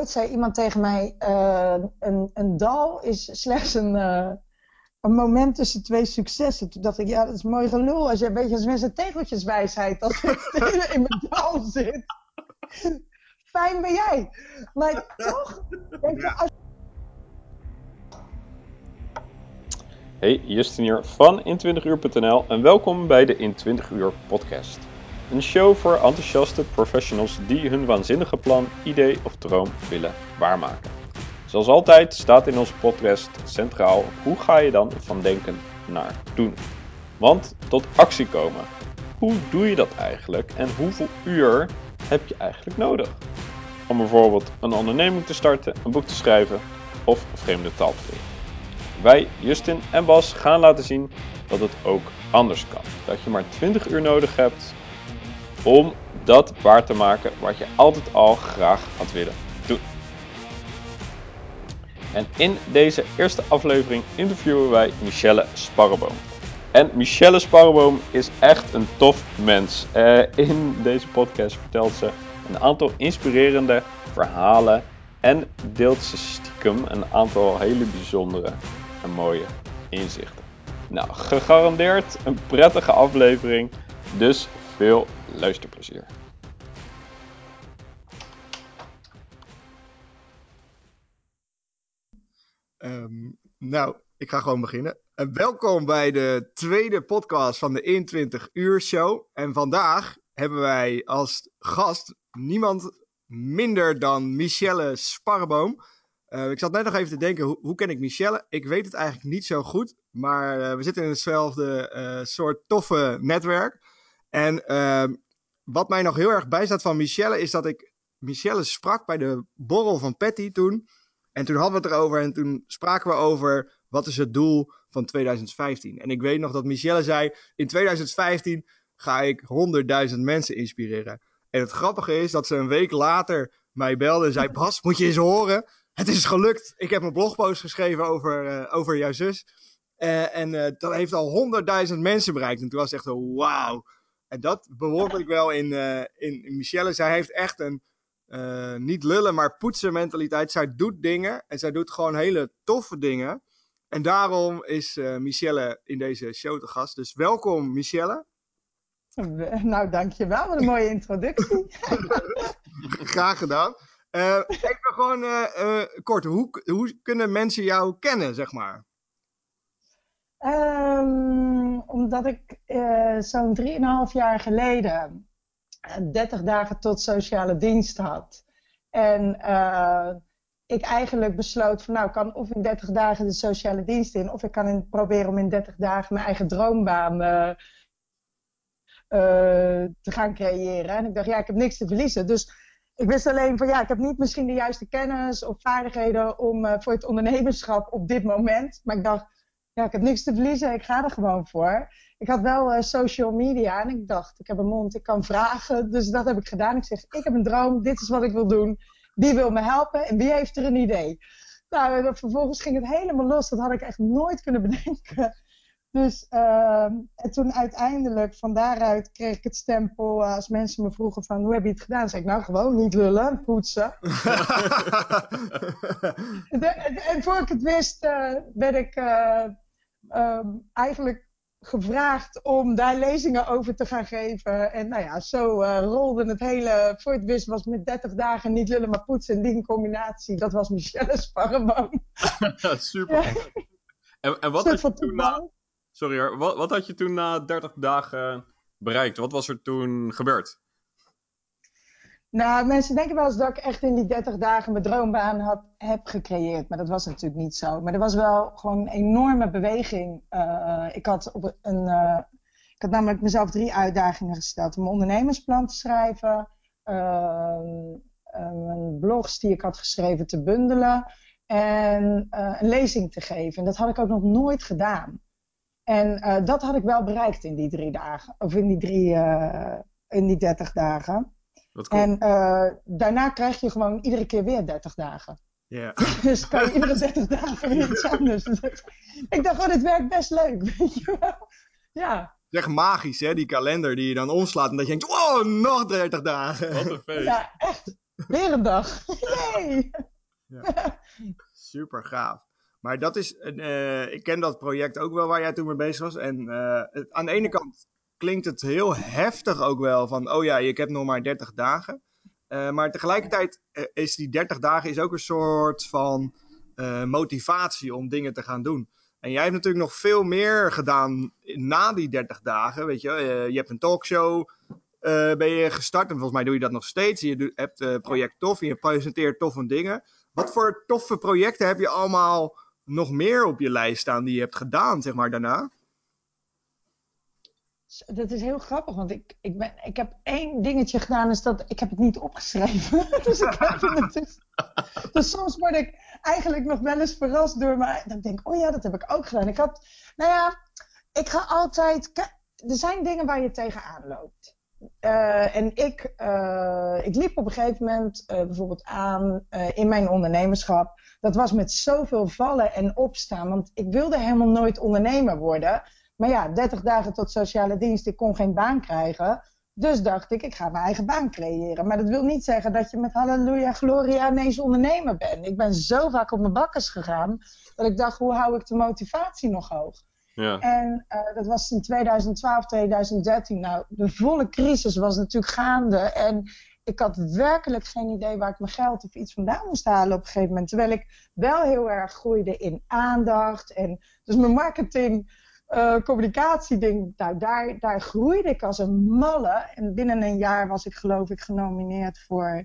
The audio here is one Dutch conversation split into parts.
ooit zei iemand tegen mij: eh, een, een dal is slechts een, eh, een moment tussen twee successen. Toen dacht ik: ja, dat is mooi gelul. Als je een beetje als mensen tegeltjeswijsheid als ik in mijn dal zit. Fijn ben jij. Maar toch, denk je, als Hey, Justin hier van in20uur.nl en welkom bij de In 20 Uur podcast. Een show voor enthousiaste professionals die hun waanzinnige plan, idee of droom willen waarmaken. Zoals altijd staat in onze podcast centraal hoe ga je dan van denken naar doen. Want tot actie komen. Hoe doe je dat eigenlijk en hoeveel uur heb je eigenlijk nodig? Om bijvoorbeeld een onderneming te starten, een boek te schrijven of vreemde taal te leren. Wij, Justin en Bas, gaan laten zien dat het ook anders kan. Dat je maar 20 uur nodig hebt om dat waar te maken wat je altijd al graag had willen doen. En in deze eerste aflevering interviewen wij Michelle Sparreboom. En Michelle Sparreboom is echt een tof mens. Uh, in deze podcast vertelt ze een aantal inspirerende verhalen en deelt ze stiekem een aantal hele bijzondere en mooie inzichten. Nou, gegarandeerd een prettige aflevering, dus veel luisterplezier. Um, nou, ik ga gewoon beginnen. Uh, welkom bij de tweede podcast van de 21 uur show. En vandaag hebben wij als gast niemand minder dan Michelle Sparreboom. Uh, ik zat net nog even te denken, hoe, hoe, ken ik Michelle? Ik weet het eigenlijk niet zo goed, maar uh, we zitten in hetzelfde soort toffe netwerk. En ehm, wat mij nog heel erg bijstaat van Michelle is dat ik Michelle sprak bij de borrel van Patty toen. En toen hadden we het erover en toen spraken we over wat is het doel van 2015. En ik weet nog dat Michelle zei, in 2015 ga ik 100.000 mensen inspireren. En het grappige is dat ze een week later mij belde en zei, Bas, moet je eens horen het is gelukt. Ik heb een blogpost geschreven over, uh, over jouw zus. Uh, en uh, dat heeft al honderdduizend mensen bereikt. En toen was het echt wauw. En dat bewonder ik wel in, in, in, Michelle. Zij heeft echt een, niet lullen, maar poetsen mentaliteit. Zij doet dingen en zij doet gewoon hele toffe dingen. En daarom is Michelle in deze show te gast. Dus welkom, Michelle. Nou, dankjewel. Wat een mooie introductie. Graag gedaan. Uh, even gewoon uh, kort, hoe, hoe kunnen mensen jou kennen, zeg maar? Omdat ik zo'n 3,5 jaar geleden 30 dagen tot sociale dienst had. En ik eigenlijk besloot van nou, ik kan of in 30 dagen de sociale dienst in, of ik kan proberen om in 30 dagen mijn eigen droombaan te gaan creëren. En ik dacht, ja, ik heb niks te verliezen. Dus ik wist alleen van ja, ik heb niet misschien de juiste kennis of vaardigheden om, uh, voor het ondernemerschap op dit moment. Maar ik dacht, ja, ik heb niks te verliezen, ik ga er gewoon voor. Ik had wel uh, social media en ik dacht, ik heb een mond, ik kan vragen. Dus dat heb ik gedaan. Ik zeg, ik heb een droom, dit is wat ik wil doen. Wie wil me helpen en wie heeft er een idee? Nou, vervolgens ging het helemaal los. Dat had ik echt nooit kunnen bedenken. Dus uh, en toen uiteindelijk, van daaruit kreeg ik het stempel uh, als mensen me vroegen van hoe heb je het gedaan? zei ik nou gewoon niet lullen, poetsen. en, en, voor ik het wist uh, werd ik um, eigenlijk gevraagd om daar lezingen over te gaan geven. En nou ja, zo rolde het hele, voor het wist was met 30 dagen niet lullen maar poetsen. En die combinatie, dat was Michelle Sparreboom. Super. Ja. En, en wat had je toen na, Sorry hoor, wat, wat had je toen na 30 dagen bereikt? Wat was er toen gebeurd? Nou, mensen denken wel eens dat ik echt in die 30 dagen mijn droombaan had, heb gecreëerd. Maar dat was natuurlijk niet zo. Maar er was wel gewoon een enorme beweging. Uh, ik, had op een, uh, ik had namelijk mezelf drie uitdagingen gesteld. Om een ondernemersplan te schrijven. Uh, mijn blogs die ik had geschreven te bundelen. En een lezing te geven. En dat had ik ook nog nooit gedaan. En dat had ik wel bereikt in die drie dagen. Of in die, drie, in die 30 dagen. Wat cool. En uh, daarna krijg je gewoon iedere keer weer 30 dagen. Ja. dus kan je iedere 30 dagen weer iets anders. ik dacht, oh, dit werkt best leuk. Weet je wel? Ja. Echt magisch, hè, die kalender die je dan omslaat. En dat je denkt, wow, nog 30 dagen. Wat een feest. Ja, echt. Weer een dag. Yay! Super gaaf. Maar dat is, uh, ik ken dat project ook wel waar jij toen mee bezig was. En uh, het, aan de ene kant klinkt het heel heftig ook wel van, oh ja, ik heb nog maar 30 dagen. Uh, maar tegelijkertijd is die 30 dagen is ook een soort van motivatie om dingen te gaan doen. En jij hebt natuurlijk nog veel meer gedaan na die 30 dagen. Weet je, je hebt een talkshow, ben je gestart en volgens mij doe je dat nog steeds. Je hebt project Tof en je presenteert toffe dingen. Wat voor toffe projecten heb je allemaal nog meer op je lijst staan die je hebt gedaan, zeg maar, daarna? Dat is heel grappig, want ik, ik, ben, ik heb één dingetje gedaan, is dat ik heb het niet opgeschreven. dus ik heb het dus, soms word ik eigenlijk nog wel eens verrast door maar Dan denk ik, oh ja, dat heb ik ook gedaan. Ik had, nou ja, ik ga altijd. Er zijn dingen waar je tegenaan loopt. Uh, en ik, uh, ik liep op een gegeven moment uh, bijvoorbeeld aan in mijn ondernemerschap dat was met zoveel vallen en opstaan. Want ik wilde helemaal nooit ondernemer worden. Maar ja, 30 dagen tot sociale dienst, ik kon geen baan krijgen. Dus dacht ik, ik ga mijn eigen baan creëren. Maar dat wil niet zeggen dat je met halleluja, gloria ineens ondernemer bent. Ik ben zo vaak op mijn bakkers gegaan, dat ik dacht, hoe hou ik de motivatie nog hoog? Ja. En uh, dat was in 2012, 2013. Nou, de volle crisis was natuurlijk gaande. En ik had werkelijk geen idee waar ik mijn geld of iets vandaan moest halen op een gegeven moment. Terwijl ik wel heel erg groeide in aandacht. En dus mijn marketing, uh, communicatie ding, nou, daar, daar groeide ik als een malle. En binnen een jaar was ik geloof ik genomineerd voor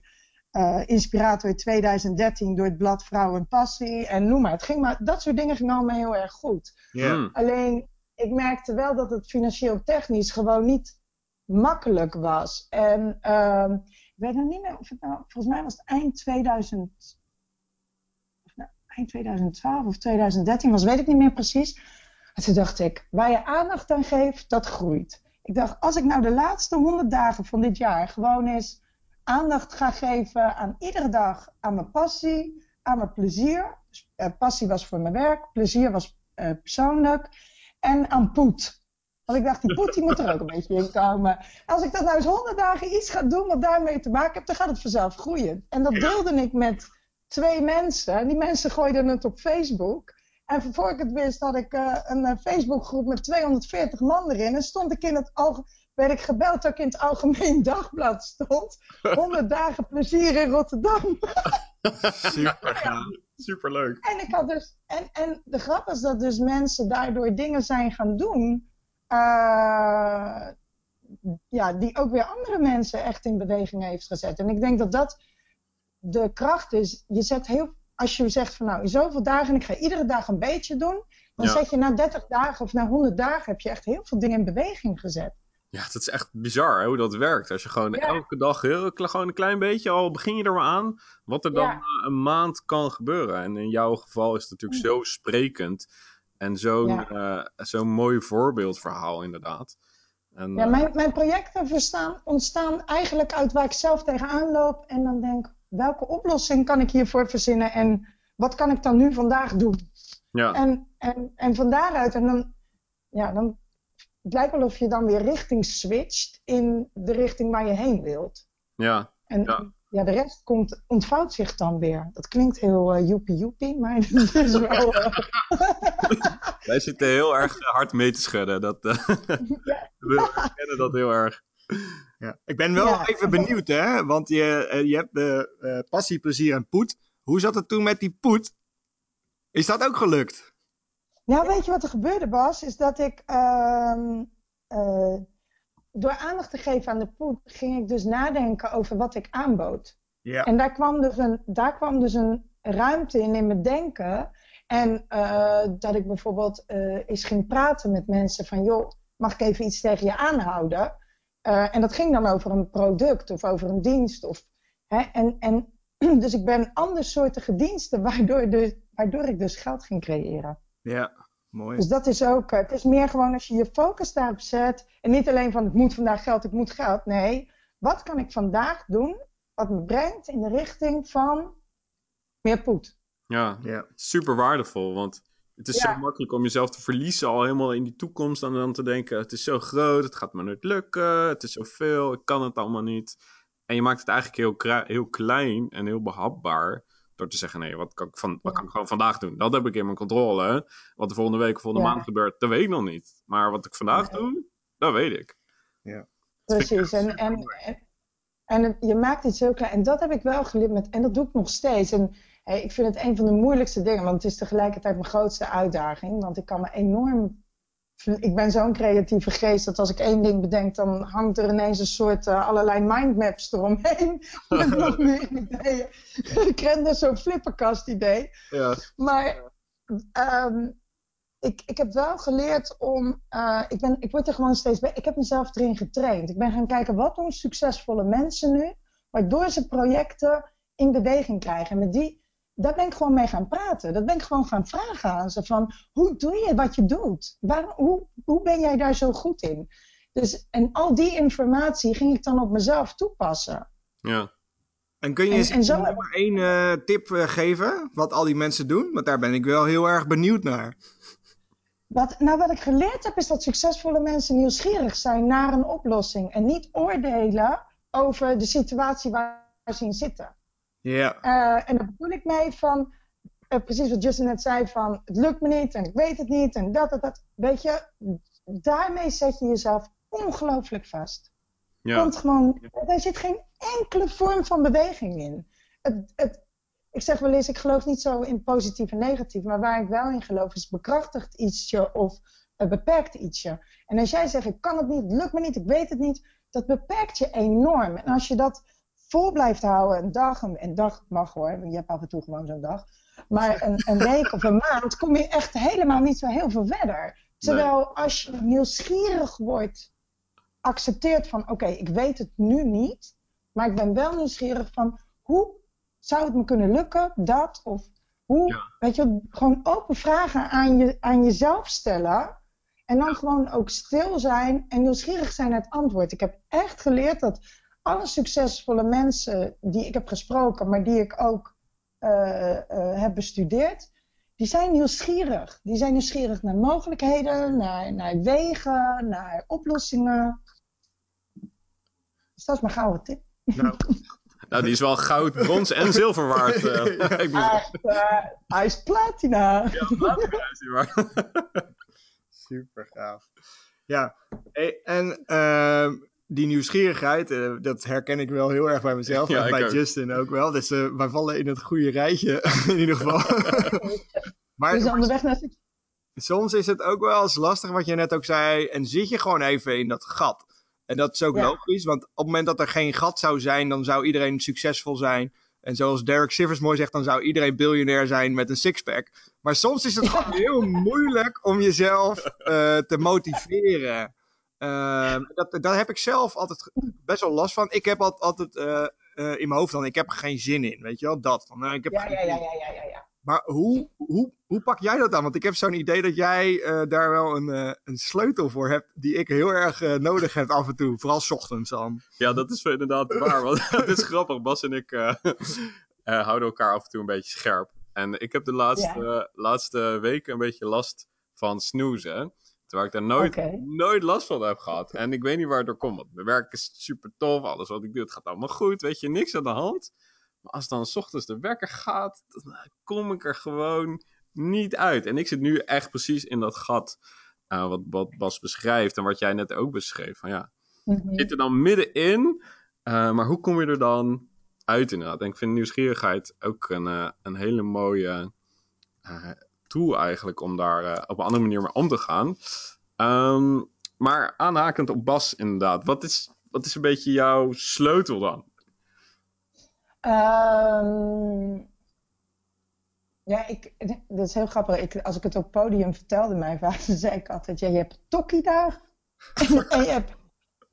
uh, Inspirator 2013 door het blad Vrouw en Passie. En noem maar. Het ging maar. Dat soort dingen gingen allemaal heel erg goed. Yeah. Alleen, ik merkte wel dat het financieel technisch gewoon niet makkelijk was. En uh, ik weet nog niet meer of het nou, volgens mij was het eind 2000, nou, eind 2012 of 2013 was, weet ik niet meer precies. En toen dacht ik, waar je aandacht aan geeft, dat groeit. Ik dacht, als ik nou de laatste 100 dagen van dit jaar gewoon eens aandacht ga geven aan iedere dag aan mijn passie, aan mijn plezier. Dus, uh, passie was voor mijn werk, plezier was uh, persoonlijk. En aan poet. Want ik dacht, die poet die moet er ook een beetje in komen. Als ik dat nou eens honderd dagen iets ga doen wat daarmee te maken heeft, dan gaat het vanzelf groeien. En dat deelde ik met twee mensen. En die mensen gooiden het op Facebook. En voor ik het wist had ik uh, een uh, Facebookgroep met 240 man erin. En stond ik in het werd ik gebeld dat ik in het Algemeen Dagblad stond. 100 dagen plezier in Rotterdam. Super gaaf. Super leuk. En, ik had dus, en, en de grap is dat dus mensen daardoor dingen zijn gaan doen uh, ja, die ook weer andere mensen echt in beweging heeft gezet. En ik denk dat dat de kracht is. Je zet heel, als je zegt van nou, in zoveel dagen en ik ga iedere dag een beetje doen, dan zet je na 30 dagen of na 100 dagen heb je echt heel veel dingen in beweging gezet. Ja, dat is echt bizar hè, hoe dat werkt. Als je gewoon elke dag heel, gewoon een klein beetje, al begin je er maar aan, wat er dan ja. een maand kan gebeuren. En in jouw geval is het natuurlijk zo sprekend en zo'n ja. uh, zo'n mooi voorbeeldverhaal, inderdaad. En, ja, mijn, mijn projecten ontstaan eigenlijk uit waar ik zelf tegenaan loop. En dan denk welke oplossing kan ik hiervoor verzinnen? En wat kan ik dan nu vandaag doen? Ja. En, en, en van daaruit, en dan, ja, dan het lijkt wel of je dan weer richting switcht in de richting waar je heen wilt. Ja. En, ja ja, de rest komt, ontvouwt zich dan weer. Dat klinkt heel uh, joepie joepie, maar het is wel... Uh... Wij zitten heel erg hard mee te schudden. Dat, uh, ja. We kennen dat heel erg. Ja. Ik ben wel ja. even benieuwd, hè? Want je, je hebt uh, passie, plezier en poet. Hoe zat het toen met die poet? Is dat ook gelukt? Ja, weet je wat er gebeurde, Bas? Is dat ik ehm, door aandacht te geven aan de poep, ging ik dus nadenken over wat ik aanbood. Ja. En daar kwam, dus een, daar kwam dus een ruimte in in mijn denken. En uh, dat ik bijvoorbeeld eens ging praten met mensen van, joh, mag ik even iets tegen je aanhouden? Uh, en dat ging dan over een product of over een dienst. Of, hè, en, en, dus ik ben andersoortige diensten waardoor, de, waardoor ik dus geld ging creëren. Ja. Mooi. Dus dat is ook, het is meer gewoon als je je focus daarop zet. En niet alleen van ik moet vandaag geld, ik moet geld. Nee, wat kan ik vandaag doen wat me brengt in de richting van meer poet. Ja, ja. super waardevol. Want het is zo makkelijk om jezelf te verliezen al helemaal in die toekomst. En dan te denken, het is zo groot, het gaat me nooit lukken, het is zoveel, ik kan het allemaal niet. En je maakt het eigenlijk heel, heel klein en heel behapbaar. Door te zeggen, nee, wat kan, ik van, wat kan ik gewoon vandaag doen? Dat heb ik in mijn controle. Wat er volgende week of volgende Ja. maand gebeurt, dat weet ik nog niet. Maar wat ik vandaag Nee. doe, dat weet ik. Precies. En, en, en, en het- je maakt iets heel klein. En dat heb ik wel geleerd met, en dat doe ik nog steeds. En hey, ik vind het een van de moeilijkste dingen, want het is tegelijkertijd mijn grootste uitdaging. Want ik kan me enorm. Ik ben zo'n creatieve geest dat als ik één ding bedenk, dan hangt er ineens een soort eh, allerlei mindmaps eromheen. met nog meer ideeën. ik ken dus zo'n flipperkast idee. Ja. Maar ehm, ik, ik heb wel geleerd om. eh, ik, ben, ik word er gewoon steeds bij. Ik heb mezelf erin getraind. Ik ben gaan kijken wat doen succesvolle mensen nu, waardoor ze projecten in beweging krijgen. En met die, daar ben ik gewoon mee gaan praten. Dat ben ik gewoon gaan vragen aan ze: van hoe doe je wat je doet? Waarom, hoe, hoe ben jij daar zo goed in? Dus, en al die informatie ging ik dan op mezelf toepassen. Ja. En kun je En- eens en zo- maar één eh, tip eh, geven, wat al die mensen doen? Want daar ben ik wel heel erg benieuwd naar. Wat, nou, wat ik geleerd heb, is dat succesvolle mensen nieuwsgierig zijn naar een oplossing. En niet oordelen over de situatie waar ze in zitten. Ja. Eh, en daar bedoel ik mee van, eh, precies wat Justin net zei, van het lukt me niet en ik weet het niet en dat, dat, dat. Weet je, daarmee zet je jezelf ongelooflijk vast. Ja. Want gewoon, daar zit geen enkele vorm van beweging in. Het, het, ik zeg wel eens, ik geloof niet zo in positief en negatief, maar waar ik wel in geloof is bekrachtigt ietsje of het beperkt ietsje. En als jij zegt, ik kan het niet, het lukt me niet, ik weet het niet, dat beperkt je enorm. En als je dat vol blijft houden, een dag, een, een dag mag hoor, want je hebt af en toe gewoon zo'n dag, maar een, een week of een maand kom je echt helemaal niet zo heel veel verder. Terwijl als je nieuwsgierig wordt, accepteert van oké, ik weet het nu niet, maar ik ben wel nieuwsgierig van hoe zou het me kunnen lukken, dat of hoe, Ja. weet je, gewoon open vragen aan, je, aan jezelf stellen en dan gewoon ook stil zijn en nieuwsgierig zijn naar het antwoord. Ik heb echt geleerd dat alle succesvolle mensen die ik heb gesproken, maar die ik ook eh, eh, heb bestudeerd, die zijn nieuwsgierig. Die zijn nieuwsgierig naar mogelijkheden, naar, naar wegen, naar oplossingen. Dus dat is mijn gouden tip. Nou, Nou, die is wel goud, brons en zilver waard. eh. ik moet zeggen. Echt, eh, hij is platina. Ja, maar. super gaaf. Ja, hey, en ehm, die nieuwsgierigheid, eh, dat herken ik wel heel erg bij mezelf. Ja, en bij ook. Justin ook wel. Dus eh, wij vallen in het goede rijtje, in ieder geval. maar Dus onderweg naar succes. soms is het ook wel eens lastig wat je net ook zei. En zit je gewoon even in dat gat. En dat is ook Ja. logisch, want op het moment dat er geen gat zou zijn, dan zou iedereen succesvol zijn. En zoals Derek Sivers mooi zegt, dan zou iedereen biljonair zijn met een sixpack. Maar soms is het gewoon heel moeilijk om jezelf eh, te motiveren. Ehm, dat, daar heb ik zelf altijd best wel last van. Ik heb altijd, eh, eh, in mijn hoofd dan, ik heb er geen zin in, weet je wel, dat. Van, nou, ik heb Ja, ja, ja, ja, ja, ja, ja. Maar hoe, hoe, hoe pak jij dat aan? Want ik heb zo'n idee dat jij eh, daar wel een, eh, een sleutel voor hebt, die ik heel erg eh, nodig heb af en toe. Vooral 's ochtends dan. Ja, dat is inderdaad waar. Want het is grappig. Bas en ik eh, eh, houden elkaar af en toe een beetje scherp. En ik heb de laatste, laatste weken een beetje last van snoezen. Terwijl ik daar nooit, nooit last van heb gehad. En ik weet niet waar het door komt. Want mijn werk is super tof. Alles wat ik doe, het gaat allemaal goed. Weet je, niks aan de hand. Maar als dan 's ochtends de wekker gaat, dan kom ik er gewoon niet uit. En ik zit nu echt precies in dat gat. eh, wat, wat Bas beschrijft en wat jij net ook beschreef. Van ja, Mhm. zit er dan middenin. eh maar hoe kom je er dan uit inderdaad? En ik vind nieuwsgierigheid ook een, eh, een hele mooie tool eigenlijk om daar eh, op een andere manier mee om te gaan. Ehm, maar aanhakend op Bas inderdaad. Wat is, wat is een beetje jouw sleutel dan? Ehm, ja, ik, dat is heel grappig. Ik, als ik het op het podium vertelde, mijn vader zei ik altijd: ja, je hebt tokkiedagen en, en je hebt,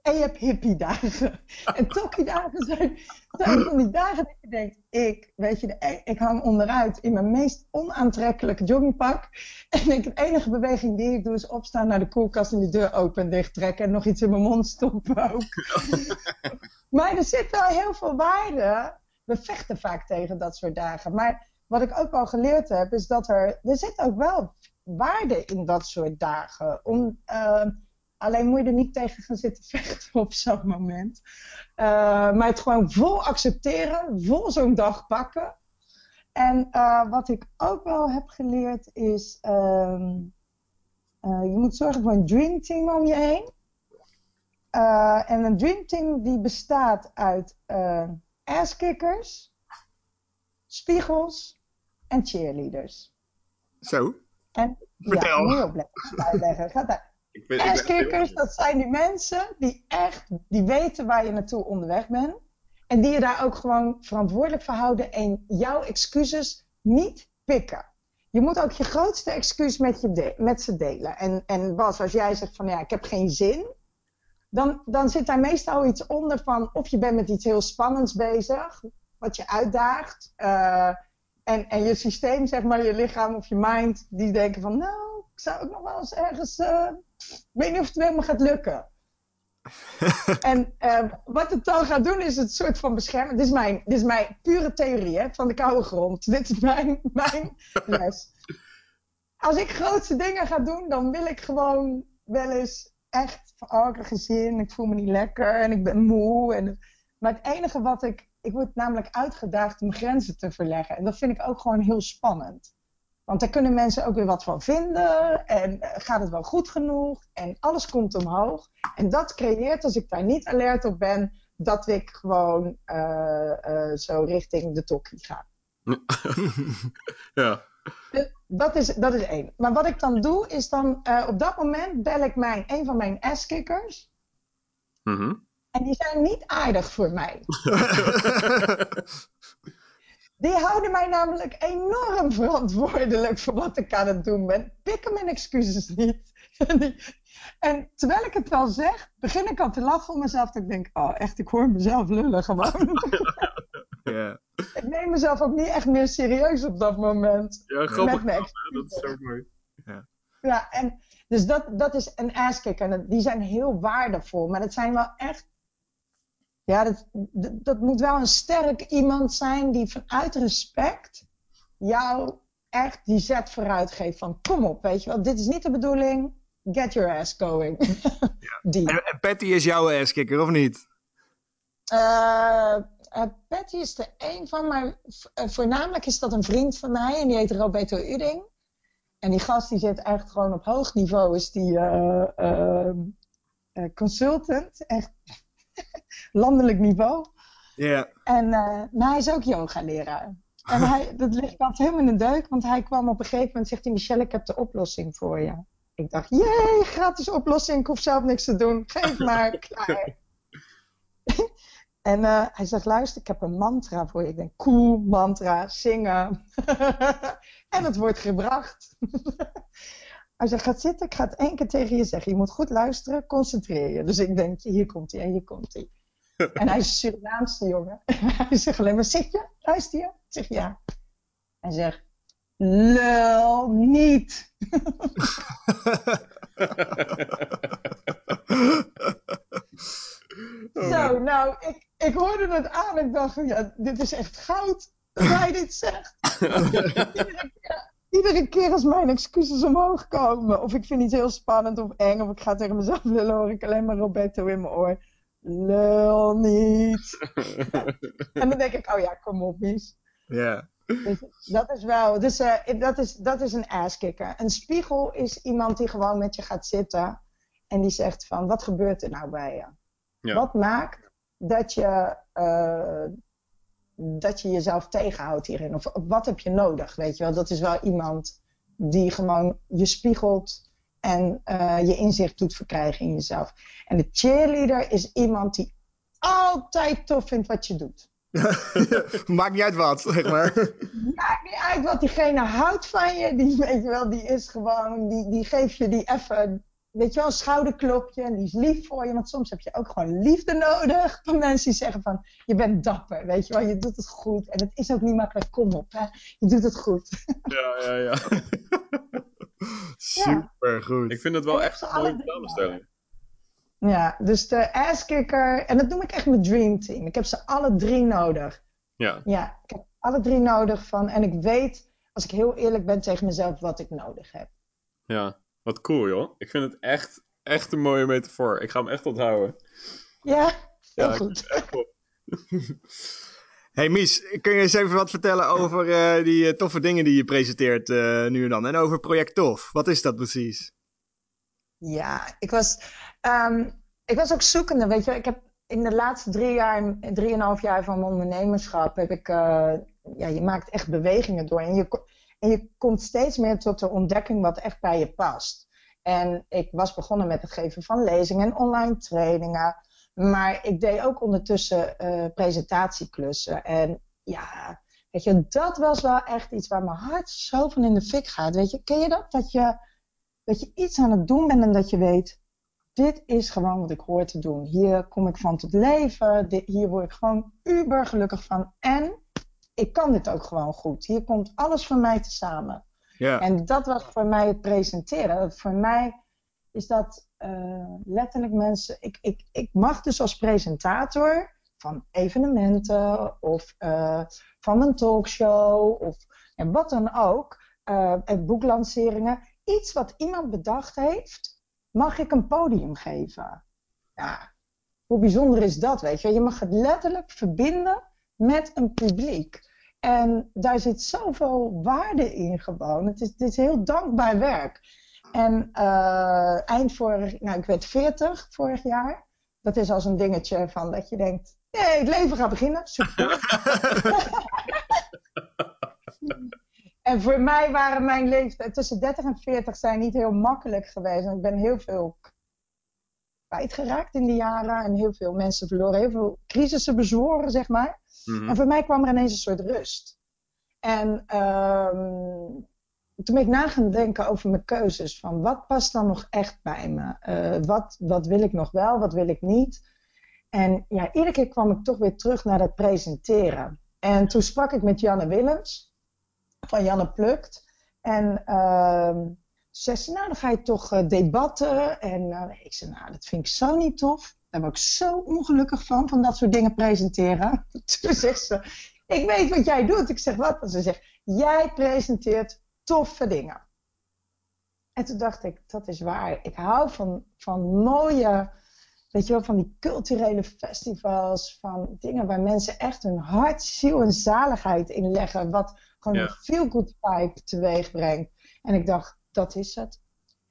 en je hebt hippiedagen. En tokkiedagen zijn, zijn van die dagen dat je denkt: ik, weet je, de, ik hang onderuit in mijn meest onaantrekkelijke joggingpak. En ik, de enige beweging die ik doe is opstaan naar de koelkast en die deur open en dicht trekken en nog iets in mijn mond stoppen ook. maar er zit wel heel veel waarde we vechten vaak tegen dat soort dagen. Maar wat ik ook wel geleerd heb, is dat er, er zit ook wel waarde in dat soort dagen. Om, eh, Alleen moet je er niet tegen gaan zitten vechten op zo'n moment. Uh, maar het gewoon vol accepteren, vol zo'n dag pakken. En uh, wat ik ook wel heb geleerd is, uh, je moet zorgen voor een dream team om je heen. en een dream team die bestaat uit asskickers, spiegels en cheerleaders. Zo. En, Vertel. Ja. Ga uitleggen. Ga uit. Ik ben, ik ben Asskickers, dat zijn die mensen die echt, die weten waar je naartoe onderweg bent. En die je daar ook gewoon verantwoordelijk voor houden en jouw excuses niet pikken. Je moet ook je grootste excuus met, je de- met ze delen. En, en Bas, als jij zegt van ja, ik heb geen zin, dan, dan zit daar meestal iets onder van of je bent met iets heel spannends bezig, wat je uitdaagt. eh, en, en je systeem, zeg maar, je lichaam of je mind, die denken van nou, ik zou ook nog wel eens ergens, eh, ik weet niet of het helemaal gaat lukken. en eh, wat het dan gaat doen is het soort van beschermen. Dit is mijn, dit is mijn pure theorie hè, van de koude grond. Dit is mijn, mijn les. Als ik grootste dingen ga doen, dan wil ik gewoon wel eens echt van oh, ik heb geen zin, ik voel me niet lekker en ik ben moe. En, maar het enige wat ik, ik word namelijk uitgedaagd om grenzen te verleggen. En dat vind ik ook gewoon heel spannend. Want daar kunnen mensen ook weer wat van vinden. En eh, gaat het wel goed genoeg? En alles komt omhoog. En dat creëert, als ik daar niet alert op ben, dat ik gewoon eh, eh, zo richting de tokkie ga. Ja. Dat is, dat is één. Maar wat ik dan doe, is dan op dat moment bel ik mijn, een van mijn asskickers. Mhm. En die zijn niet aardig voor mij. Die houden mij namelijk enorm verantwoordelijk voor wat ik aan het doen ben. Pikken mijn excuses niet. En terwijl ik het wel zeg, begin ik al te lachen om mezelf. Dat ik denk, oh echt, ik hoor mezelf lullen gewoon. ja. ik neem mezelf ook niet echt meer serieus op dat moment. Ja, grappig. Met? Dat is zo mooi. Ja, en dus dat, dat is een asskicker. En die zijn heel waardevol. Maar dat zijn wel echt... Ja, dat, dat, dat moet wel een sterk iemand zijn die vanuit respect jou echt die zet vooruit geeft van kom op, weet je wel, dit is niet de bedoeling, get your ass going. die. En, en Patty is jouw asskicker, of niet? Eh, eh, Patty is er een van, maar eh, voornamelijk is dat een vriend van mij en die heet Roberto Uding. En die gast die zit echt gewoon op hoog niveau, is die eh, ehm, eh, consultant, echt landelijk niveau. Ja. En eh, maar hij is ook yoga-leraar. En hij, dat ligt altijd helemaal in de deuk, want hij kwam op een gegeven moment zegt hij, Michelle, ik heb de oplossing voor je. Ik dacht, jee, gratis oplossing, ik hoef zelf niks te doen, geef maar, klaar. en eh, hij zegt, luister, ik heb een mantra voor je. Ik denk, cool, mantra, zingen. en het wordt gebracht. Hij zegt, ga zitten, ik ga het één keer tegen je zeggen. Je moet goed luisteren, concentreer je. Dus ik denk, hier komt hij en hier komt hij. En hij is een Surinaamse jongen. hij zegt alleen maar, zit je? Luister je? Ik zeg ja. Hij zegt, lul niet. Zo, nou, ik, ik hoorde het aan. Ik dacht, ja, dit is echt goud dat hij dit zegt. iedere, keer, iedere keer als mijn excuses omhoog komen, of ik vind iets heel spannend of eng, of ik ga tegen mezelf lullen, hoor ik alleen maar Roberto in mijn oor. Lul niet. en dan denk ik, oh ja, kom op, Mies. ja. Dus dat is wel, dus, eh, dat, is, dat is een asskicker. Een spiegel is iemand die gewoon met je gaat zitten en die zegt van, wat gebeurt er nou bij je? Ja. Wat maakt dat je, eh, dat je jezelf tegenhoudt hierin? Of wat heb je nodig, weet je wel? Dat is wel iemand die gewoon je spiegelt en eh, je inzicht doet verkrijgen in jezelf. En de cheerleader is iemand die altijd tof vindt wat je doet. Maakt niet uit wat, zeg maar. Maakt niet uit wat diegene houdt van je. Die, weet je wel, die is gewoon, die, die geeft je die even, weet je wel, een schouderklopje. En die is lief voor je. Want soms heb je ook gewoon liefde nodig. Van mensen die zeggen van, je bent dapper, weet je wel. Je doet het goed. En het is ook niet makkelijk, kom op, hè. Je doet het goed. Ja, ja, ja. Super goed. Ik vind het wel echt een mooie samenstelling. Ja, dus de asskicker. En dat noem ik echt mijn dream team. Ik heb ze alle drie nodig. Ja. Ja, ik heb alle drie nodig van. En ik weet, als ik heel eerlijk ben tegen mezelf, wat ik nodig heb. Ja, wat cool joh. Ik vind het echt echt een mooie metafoor. Ik ga hem echt onthouden. Ja, heel Ja, goed. echt. Hey Mies, kun je eens even wat vertellen over eh, die eh, toffe dingen die je presenteert eh, nu en dan? En over Project Tof. Wat is dat precies? Ja, ik was, ehm, ik was ook zoekende, weet je. Ik heb in de laatste drie jaar, drieënhalf jaar van mijn ondernemerschap, heb ik, eh, ja, je maakt echt bewegingen door. En je, en je komt steeds meer tot de ontdekking wat echt bij je past. En ik was begonnen met het geven van lezingen en online trainingen. Maar ik deed ook ondertussen eh, presentatieklussen. En ja, weet je, dat was wel echt iets waar mijn hart zo van in de fik gaat. Weet je, ken je dat? Dat je dat je iets aan het doen bent en dat je weet, dit is gewoon wat ik hoor te doen. Hier kom ik van tot leven, hier word ik gewoon uber gelukkig van. En ik kan dit ook gewoon goed. Hier komt alles voor mij tezamen. Ja. En dat was voor mij het presenteren. Dat Voor mij is dat eh, letterlijk mensen. Ik, ik, ik mag dus als presentator van evenementen of eh, van een talkshow of en wat dan ook, eh, en boeklanceringen, iets wat iemand bedacht heeft, mag ik een podium geven. Ja, hoe bijzonder is dat, weet je? Je mag het letterlijk verbinden met een publiek. En daar zit zoveel waarde in gewoon. Het is, het is heel dankbaar werk. En eh, eind vorig, nou ik werd 40 vorig jaar. Dat is als een dingetje van dat je denkt, nee, het leven gaat beginnen. Super. en voor mij waren mijn leeftijd tussen 30 en 40 zijn niet heel makkelijk geweest. En ik ben heel veel kwijtgeraakt in die jaren. En heel veel mensen verloren, heel veel crisissen bezworen, zeg maar. Mhm. En voor mij kwam er ineens een soort rust. En ehm, toen ben ik na gaan denken over mijn keuzes. Van wat past dan nog echt bij me? Eh, wat, wat wil ik nog wel, wat wil ik niet? En ja, iedere keer kwam ik toch weer terug naar dat presenteren. En toen sprak ik met Janne Willems van Janne Plukt. En ehm ze zei, nou dan ga je toch eh, debatten. En eh, ik zei, nou dat vind ik zo niet tof. Daar word ik zo ongelukkig van, van dat soort dingen presenteren. Toen zegt ze, ik weet wat jij doet. Ik zeg, wat? En ze zegt, jij presenteert toffe dingen. En toen dacht ik, dat is waar. Ik hou van, van mooie, weet je wel, van die culturele festivals. Van dingen waar mensen echt hun hart, ziel en zaligheid in leggen. Wat gewoon Ja. een feel-good vibe teweeg brengt. En ik dacht, dat is het.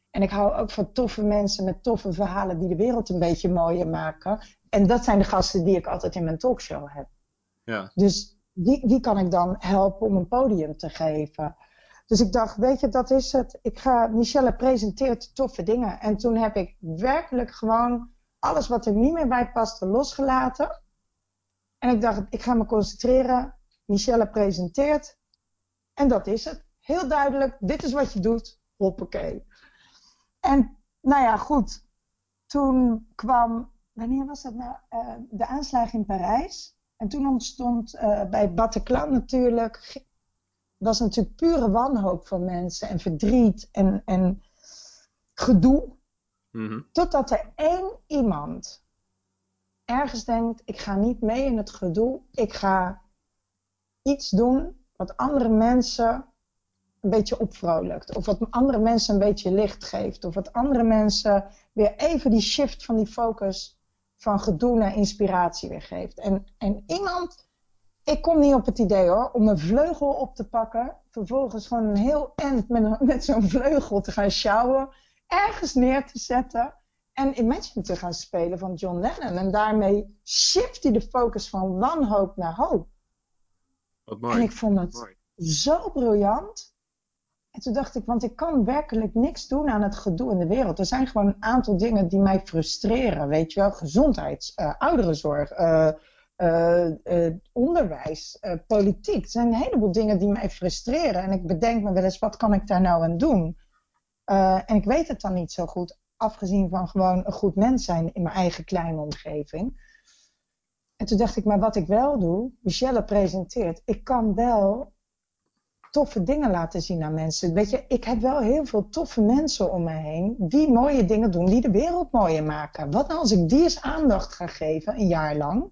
En ik hou ook van toffe mensen met toffe verhalen die de wereld een beetje mooier maken. En dat zijn de gasten die ik altijd in mijn talkshow heb. Ja. Dus wie, kan ik dan helpen om een podium te geven? Dus ik dacht, weet je, dat is het. Ik ga, Michelle presenteert toffe dingen. En toen heb ik werkelijk gewoon alles wat er niet meer bij paste losgelaten. En ik dacht, ik ga me concentreren. Michelle presenteert. En dat is het. Heel duidelijk, dit is wat je doet. Hoppakee. En nou ja, goed. Toen kwam, wanneer was dat nou? Eh, de aanslag in Parijs. En toen ontstond eh, bij Bataclan natuurlijk, was natuurlijk pure wanhoop van mensen en verdriet en, en gedoe. Mhm. Totdat er één iemand ergens denkt, ik ga niet mee in het gedoe. Ik ga iets doen wat andere mensen een beetje opvrolijkt. Of wat andere mensen een beetje licht geeft. Of wat andere mensen weer even die shift van die focus van gedoe naar inspiratie weer geeft. En, en iemand, ik kom niet op het idee hoor, om een vleugel op te pakken. Vervolgens gewoon een heel end met, een- met zo'n vleugel te gaan sjouwen. Ergens neer te zetten. En Imagine te gaan spelen van John Lennon. En daarmee shift hij de focus van wanhoop naar hoop. Wat En mooi. ik vond het Mooi. zo briljant. En toen dacht ik, want ik kan werkelijk niks doen aan het gedoe in de wereld. Er zijn gewoon een aantal dingen die mij frustreren. Weet je wel, gezondheids, eh, ouderenzorg, eh, eh, onderwijs, politiek. Er zijn een heleboel dingen die mij frustreren. En ik bedenk me wel eens, wat kan ik daar nou aan doen? En ik weet het dan niet zo goed, afgezien van gewoon een goed mens zijn in mijn eigen kleine omgeving. En toen dacht ik, maar wat ik wel doe, Michelle presenteert, ik kan wel toffe dingen laten zien aan mensen. Weet je, ik heb wel heel veel toffe mensen om me heen die mooie dingen doen, die de wereld mooier maken. Wat nou als ik die eens aandacht ga geven, een jaar lang,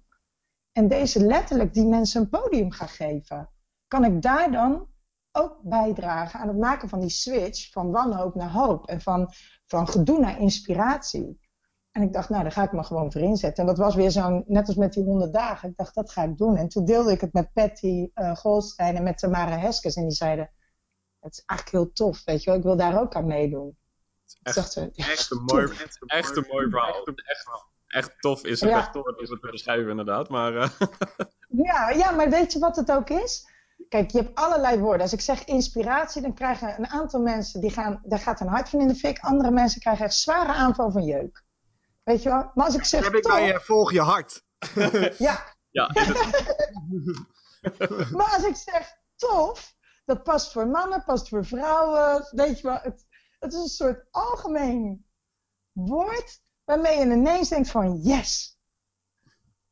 en deze letterlijk die mensen een podium ga geven? Kan ik daar dan ook bijdragen aan het maken van die switch van wanhoop naar hoop. En van, van gedoe naar inspiratie. En ik dacht, nou, daar ga ik me gewoon voor inzetten. En dat was weer zo'n, net als met die 100 dagen. Ik dacht, dat ga ik doen. En toen deelde ik het met Patty uh, Goldstein en met Tamara Heskes. En die zeiden, het is eigenlijk heel tof, weet je wel. Ik wil daar ook aan meedoen. Echt, echt, een mooi, echt, een mooi verhaal. Echt, echt tof is het ja. echt woord om het te beschrijven inderdaad. Maar, uh... ja, ja, maar weet je wat het ook is? Kijk, je hebt allerlei woorden. Als ik zeg inspiratie, dan krijgen een aantal mensen, die gaan, daar gaat een hart van in de fik. Andere mensen krijgen echt zware aanval van jeuk. Weet je wel? Maar als ik zeg. heb ik bij je volg je hart. ja. ja. maar als ik zeg tof, dat past voor mannen, past voor vrouwen. Weet je wel, het, het is een soort algemeen woord waarmee je ineens denkt van yes.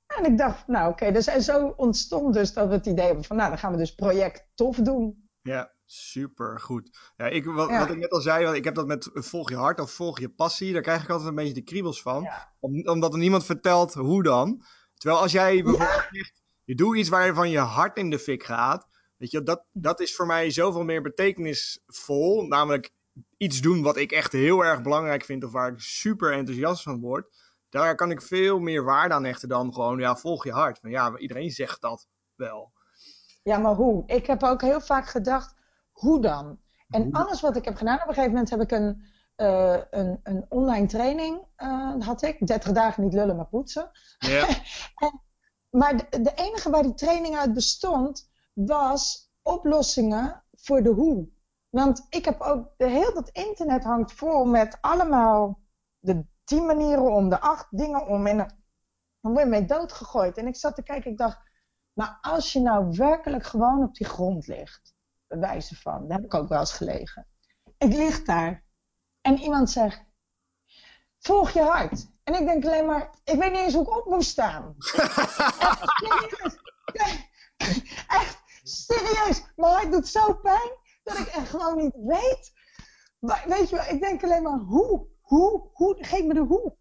En ik dacht, nou oké, dus en zo ontstond dus dat we het idee hebben van, nou dan gaan we dus project tof doen. Ja, super goed. Ja, ik, wat, wat, ik net al zei, ik heb dat met volg je hart of volg je passie, daar krijg ik altijd een beetje de kriebels van. omdat er niemand vertelt hoe dan. Terwijl als jij bijvoorbeeld zegt, je doet iets waarvan je hart in de fik gaat, weet je, dat, dat is voor mij zoveel meer betekenisvol. Namelijk iets doen wat ik echt heel erg belangrijk vind of waar ik super enthousiast van word. Daar kan ik veel meer waarde aan hechten dan gewoon, ja, volg je hart. Van ja, iedereen zegt dat wel. Ja, maar hoe? Ik heb ook heel vaak gedacht, hoe dan? En alles wat ik heb gedaan, op een gegeven moment heb ik een, uh, een, een online training, uh, had ik. 30 dagen niet lullen, maar poetsen. Ja. en, maar de, de, enige waar die training uit bestond, was oplossingen voor de hoe. Want ik heb ook, de, heel dat internet hangt vol met allemaal de tien manieren om, de acht dingen om. En dan word je mee doodgegooid. En ik zat te kijken, ik dacht, maar als je nou werkelijk gewoon op die grond ligt, wijze van, daar heb ik ook wel eens gelegen. Ik lig daar en iemand zegt, volg je hart. En ik denk alleen maar, ik weet niet eens hoe ik op moet staan. echt, echt, serieus, mijn hart doet zo pijn dat ik echt gewoon niet weet. weet je ik denk alleen maar, hoe, hoe, hoe, geef me de hoe.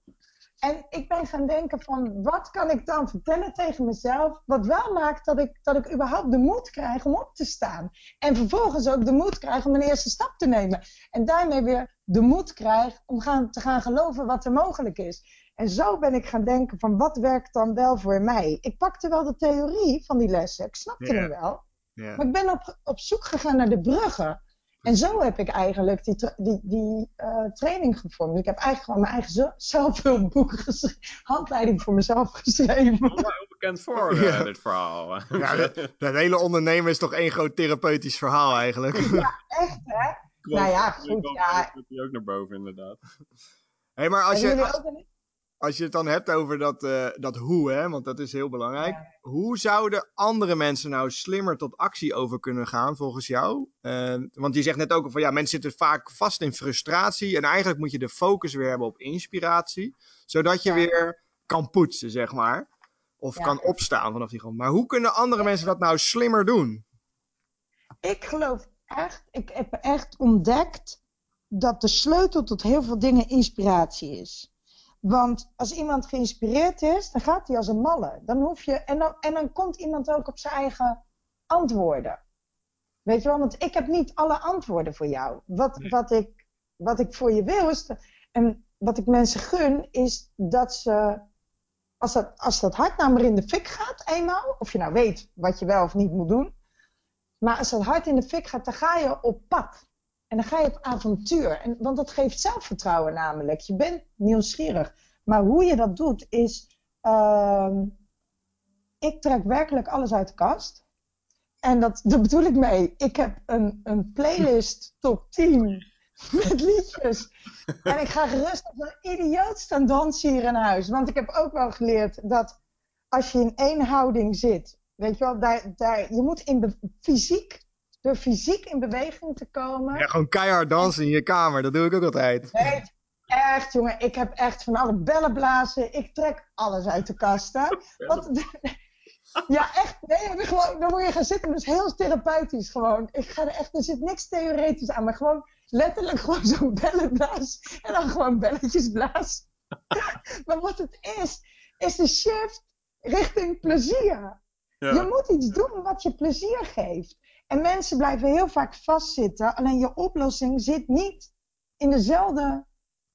En ik ben gaan denken van, wat kan ik dan vertellen tegen mezelf, wat wel maakt dat ik, dat ik überhaupt de moed krijg om op te staan. En vervolgens ook de moed krijg om een eerste stap te nemen. En daarmee weer de moed krijg om gaan, te gaan geloven wat er mogelijk is. En zo ben ik gaan denken van, wat werkt dan wel voor mij? Ik pakte wel de theorie van die lessen, ik snapte hem wel. Maar ik ben op, op zoek gegaan naar de bruggen. En zo heb ik eigenlijk die, die, die uh, training gevormd. Ik heb eigenlijk gewoon mijn eigen zelfhulpboek geschreven. Handleiding voor mezelf geschreven. Dat heel bekend voor, uh, dit verhaal. Ja, het hele ondernemen is toch één groot therapeutisch verhaal eigenlijk. Ja, echt hè? nou ja, goed. Ja. Komt hij ook naar boven inderdaad. Hé, hey, maar als je als je het dan hebt over dat, uh, dat hoe, hè, want dat is heel belangrijk. Hoe zouden andere mensen nou slimmer tot actie over kunnen gaan, volgens jou? Uh, want je zegt net ook van ja, mensen zitten vaak vast in frustratie. En eigenlijk moet je de focus weer hebben op inspiratie. Zodat je weer kan poetsen, zeg maar. Of kan opstaan vanaf die grond. Maar hoe kunnen andere mensen dat nou slimmer doen? Ik geloof echt, ik heb echt ontdekt dat de sleutel tot heel veel dingen inspiratie is. Want als iemand geïnspireerd is, dan gaat hij als een malle. Dan hoef je, en, dan, en dan komt iemand ook op zijn eigen antwoorden. Weet je wel, want ik heb niet alle antwoorden voor jou. Wat, wat, ik, wat ik voor je wil is, en wat ik mensen gun, is dat ze, als dat, als dat hart nou maar in de fik gaat eenmaal, of je nou weet wat je wel of niet moet doen, maar als dat hart in de fik gaat, dan ga je op pad. En dan ga je op avontuur. En, want dat geeft zelfvertrouwen namelijk. Je bent nieuwsgierig. Maar hoe je dat doet is... Uh, ik trek werkelijk alles uit de kast. En dat, daar bedoel ik mee. Ik heb een, een playlist top 10 met liedjes. En ik ga gerust op een idioot staan dansen hier in huis. Want ik heb ook wel geleerd dat als je in één houding zit... Weet je wel, daar, daar, je moet in fysiek door fysiek in beweging te komen. Ja, gewoon keihard dansen in je kamer, dat doe ik ook altijd. Nee, echt jongen, ik heb echt van alle bellen blazen, ik trek alles uit de kast. Hè? Wat, ja, echt, nee, gewoon, dan moet je gaan zitten, dus heel therapeutisch gewoon. Ik ga er echt, er zit niks theoretisch aan, maar gewoon letterlijk gewoon zo'n bellen blazen en dan gewoon belletjes blazen. maar wat het is, is de shift richting plezier. Ja. Je moet iets doen wat je plezier geeft. En mensen blijven heel vaak vastzitten. Alleen je oplossing zit niet in dezelfde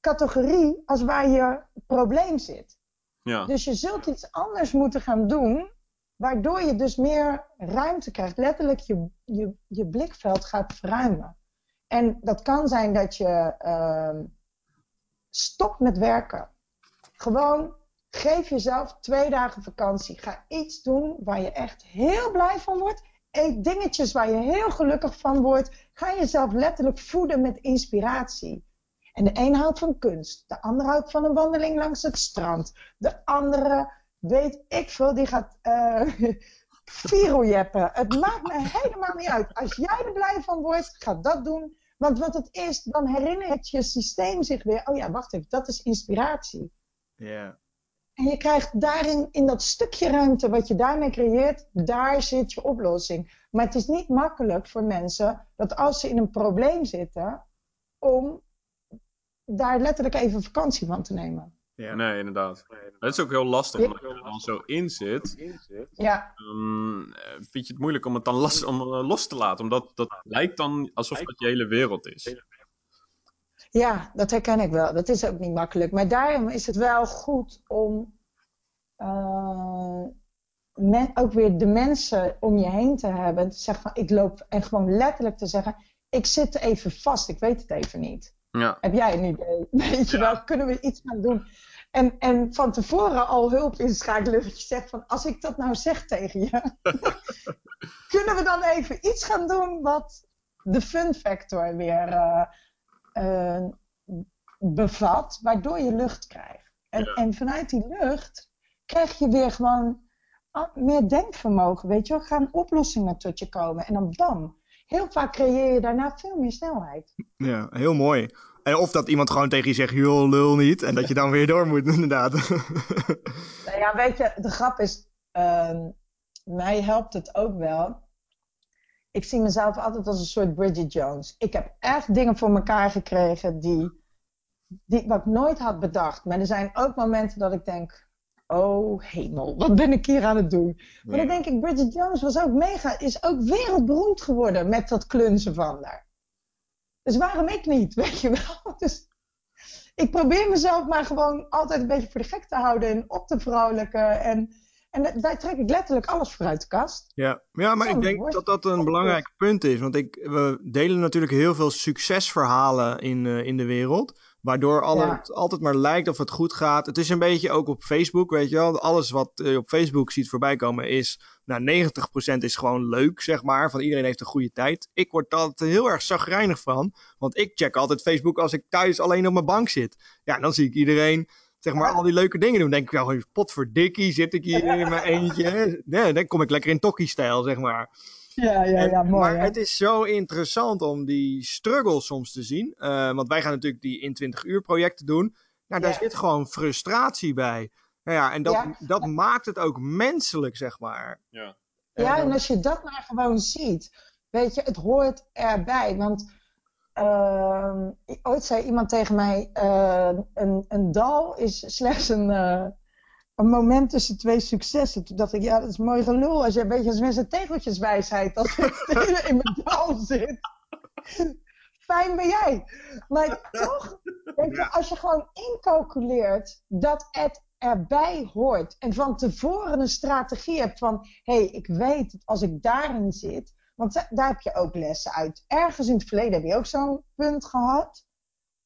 categorie als waar je probleem zit. Ja. Dus je zult iets anders moeten gaan doen, waardoor je dus meer ruimte krijgt. Letterlijk je, je, je blikveld gaat verruimen. En dat kan zijn dat je uh, stopt met werken. Gewoon geef jezelf twee dagen vakantie. Ga iets doen waar je echt heel blij van wordt. Dingetjes waar je heel gelukkig van wordt. Ga jezelf letterlijk voeden met inspiratie. En de een houdt van kunst, de ander houdt van een wandeling langs het strand. De andere, weet ik veel, die gaat uh. Het maakt me helemaal niet uit. Als jij er blij van wordt, ga dat doen. Want wat het is, dan herinnert je systeem zich weer. Oh ja, wacht even, dat is inspiratie. Ja. En je krijgt daarin, in dat stukje ruimte wat je daarmee creëert, daar zit je oplossing. Maar het is niet makkelijk voor mensen dat als ze in een probleem zitten, om daar letterlijk even vakantie van te nemen. Ja. Nee, inderdaad. Het is ook heel lastig, omdat je er dan zo in zit. Ja. Dan vind je het moeilijk om het dan los, om, los te laten. Omdat dat lijkt dan alsof dat je hele wereld is. Ja, dat herken ik wel. Dat is ook niet makkelijk. Maar daarom is het wel goed om uh, met, ook weer de mensen om je heen te hebben. Te zeggen van ik loop en gewoon letterlijk te zeggen: ik zit even vast, ik weet het even niet. Ja. Heb jij een idee? Weet je wel, kunnen we iets gaan doen? En, en van tevoren al hulp inschakelen. Dat je zegt van, als ik dat nou zeg tegen je. kunnen we dan even iets gaan doen wat de fun factor weer uh, uh, bevat. Waardoor je lucht krijgt. En, Ja. en vanuit die lucht krijg je weer gewoon ah, meer denkvermogen. Weet je wel, gaan oplossingen tot je komen. En dan bam. Heel vaak creëer je daarna veel meer snelheid. Ja, heel mooi. En of dat iemand gewoon tegen je zegt, joh, lul niet. En dat je dan weer door moet, inderdaad. Nou ja, weet je, de grap is, ehm, mij helpt het ook wel. Ik zie mezelf altijd als een soort Bridget Jones. Ik heb echt dingen voor elkaar gekregen die, die wat ik nooit had bedacht. Maar er zijn ook momenten dat ik denk, oh hemel, wat ben ik hier aan het doen? Maar dan denk ik, Bridget Jones was ook mega, is ook wereldberoemd geworden met dat klunzen van haar. Dus waarom ik niet, weet je wel? Dus ik probeer mezelf maar gewoon altijd een beetje voor de gek te houden en op te vrolijken. En, en daar trek ik letterlijk alles voor uit de kast. Ja, ja maar Zo, ik denk dat dat een belangrijk punt is. Want ik, we delen natuurlijk heel veel succesverhalen in, eh, in de wereld. Waardoor alle, Ja. het altijd maar lijkt of het goed gaat. Het is een beetje ook op Facebook, weet je wel. Alles wat je op Facebook ziet voorbij komen is... Nou, 90% is gewoon leuk, zeg maar. Van iedereen heeft een goede tijd. Ik word daar altijd heel erg zagrijnig van. Want ik check altijd Facebook als ik thuis alleen op mijn bank zit. Ja, dan zie ik iedereen zeg maar, Ja. al die leuke dingen doen. Dan denk ik wel, potverdikkie, zit ik hier in mijn eentje. Nee, dan kom ik lekker in tokkie-stijl, zeg maar. Ja, ja, ja, En- mooi. maar hè? het is zo interessant om die struggle soms te zien. Eh, want wij gaan natuurlijk die in 20 uur projecten doen. Nou, daar Ja. zit gewoon frustratie bij. Nou ja, en dat, Ja. dat maakt het ook menselijk, zeg maar. Ja. Ja, Eh, en als je dat maar gewoon ziet, weet je, het hoort erbij. Want ehm, ooit zei iemand tegen mij: eh, een, een dal is slechts een, eh, een moment tussen twee successen. Toen dacht ik: ja, dat is mooi gelul. Als je een beetje als mensen tegeltjeswijsheid als ik in mijn dal zit. Fijn ben jij. Maar toch, weet je, als je gewoon incalculeert dat het erbij hoort. En van tevoren een strategie hebt van: hé, hey, ik weet dat als ik daarin zit. Want da- daar heb je ook lessen uit. Ergens in het verleden heb je ook zo'n punt gehad.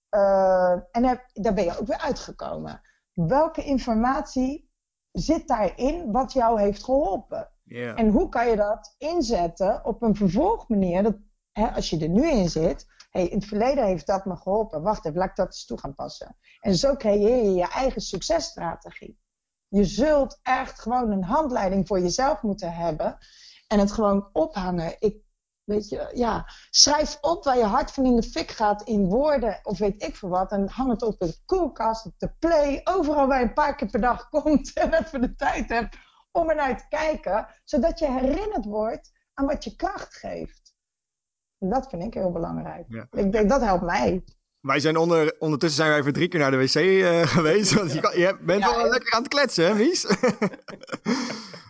Eh, en heb- daar ben je ook weer uitgekomen. Welke informatie zit daarin wat jou heeft geholpen? En hoe kan je dat inzetten op een vervolgmanier? Dat, hè, als je er nu in zit, hey, in het verleden heeft dat me geholpen. Wacht even, laat ik dat eens toe gaan passen. En zo creëer je je eigen successtrategie. Je zult echt gewoon een handleiding voor jezelf moeten hebben. En het gewoon ophangen. Ik, weet je, ja, schrijf op waar je hart van in de fik gaat in woorden of weet ik veel wat. En hang het op de koelkast, op de play, overal waar je een paar keer per dag komt en even de tijd hebt om er naar te kijken, zodat je herinnerd wordt aan wat je kracht geeft. En dat vind ik heel belangrijk. Ja. Ik denk dat helpt mij. Wij zijn onder, ondertussen zijn wij even drie keer naar de wc eh, geweest. Want je, kan, je bent Ja, wel lekker aan het kletsen, hè, Mies?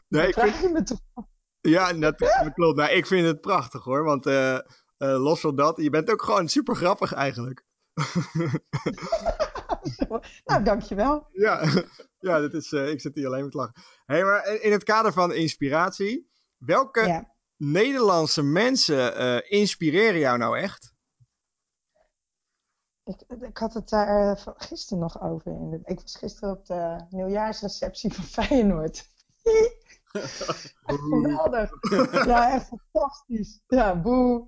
nee, ik vind, je me toch? Ja, dat, dat klopt. Nou, ik vind het prachtig hoor. Want eh, eh, los van dat, je bent ook gewoon super grappig eigenlijk. nou, dankjewel. Ja, ja dit is, eh, ik zit hier alleen met lachen. Hey, maar in het kader van inspiratie, welke Ja. Nederlandse mensen inspireren jou nou echt? Ik, ik had het daar gisteren nog over. In de, ik was gisteren op de nieuwjaarsreceptie van Feyenoord. Echt geweldig. Ja, echt fantastisch. Ja, boe.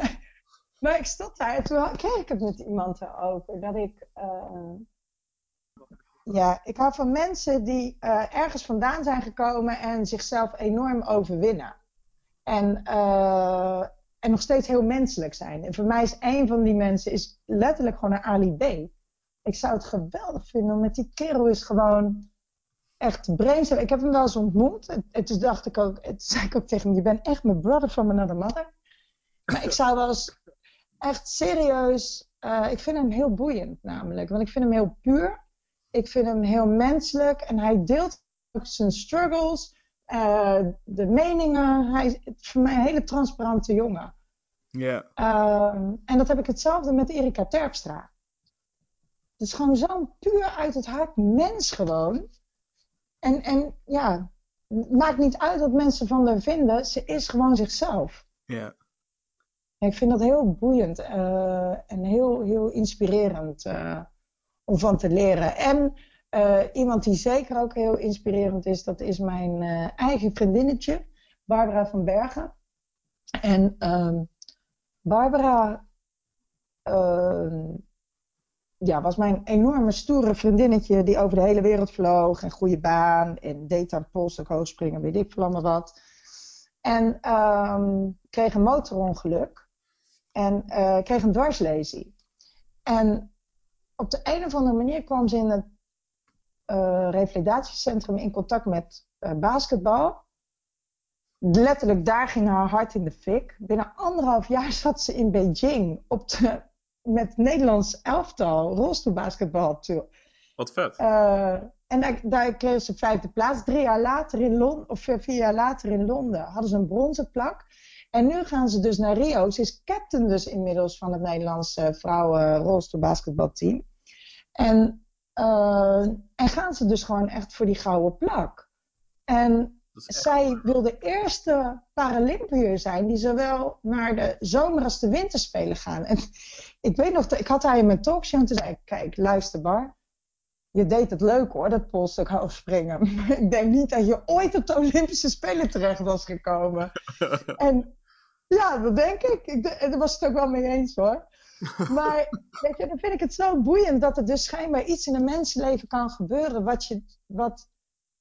maar ik stond daar en toen kreeg ik het met iemand erover. Dat ik... eh, ja, ik hou van mensen die eh, ergens vandaan zijn gekomen en zichzelf enorm overwinnen. En, eh, en nog steeds heel menselijk zijn. En voor mij is een van die mensen is letterlijk gewoon een Ali B. Ik zou het geweldig vinden, want die kerel is gewoon echt brainzel. Ik heb hem wel eens ontmoet. En, en toen dacht ik ook, toen zei ik ook tegen hem, je bent echt mijn brother from another mother. Maar ik zou wel eens echt serieus, eh, ik vind hem heel boeiend namelijk. Want ik vind hem heel puur. Ik vind hem heel menselijk. En hij deelt ook zijn struggles, eh, de meningen. Hij is voor mij een hele transparante jongen. Ja, Ehm, en dat heb ik hetzelfde met Erika Terpstra. Het is gewoon zo'n puur uit het hart mens gewoon. En, en ja, het maakt niet uit wat mensen van haar vinden. Ze is gewoon zichzelf. ja. Ik vind dat heel boeiend eh, en heel, heel inspirerend eh, om van te leren. En eh, iemand die zeker ook heel inspirerend is, dat is mijn eigen vriendinnetje, Barbara van Bergen. En ehm, Barbara ehm, ja, was mijn enorme stoere vriendinnetje die over de hele wereld vloog en goede baan en deed aan polstok hoogspringen, weet ik veel wat. En ehm, kreeg een motorongeluk en eh, kreeg een dwarslesie. En op de een of andere manier kwam ze in het eh, revalidatiecentrum in contact met eh, basketbal. Letterlijk, daar ging haar hart in de fik. Binnen anderhalf jaar zat ze in Beijing op de, met Nederlands elftal rolstoelbasketbal. toe. Wat vet. Eh, en daar, daar kreeg ze vijfde plaats. Drie jaar later in Londen, of vier jaar later in Londen, hadden ze een bronzen plak. En nu gaan ze dus naar Rio. Ze is captain dus inmiddels van het Nederlandse vrouwen rolstoelbasketbalteam. En, eh, en gaan ze dus gewoon echt voor die gouden plak. En echt zij wil de eerste Paralympiër zijn die zowel naar de zomer- als de winterspelen gaan. En ik weet nog, dat- ik had haar in mijn talkshow en toen zei ik, kijk, luister Bar, je deed het leuk hoor, dat polstuk hoogspringen. Maar ik denk niet dat je ooit op de Olympische Spelen terecht was gekomen. en ja, dat denk ik. ik daar was het ook wel mee eens hoor. Maar weet je, dan vind ik het zo boeiend dat er dus schijnbaar iets in een mensenleven kan gebeuren wat, je, wat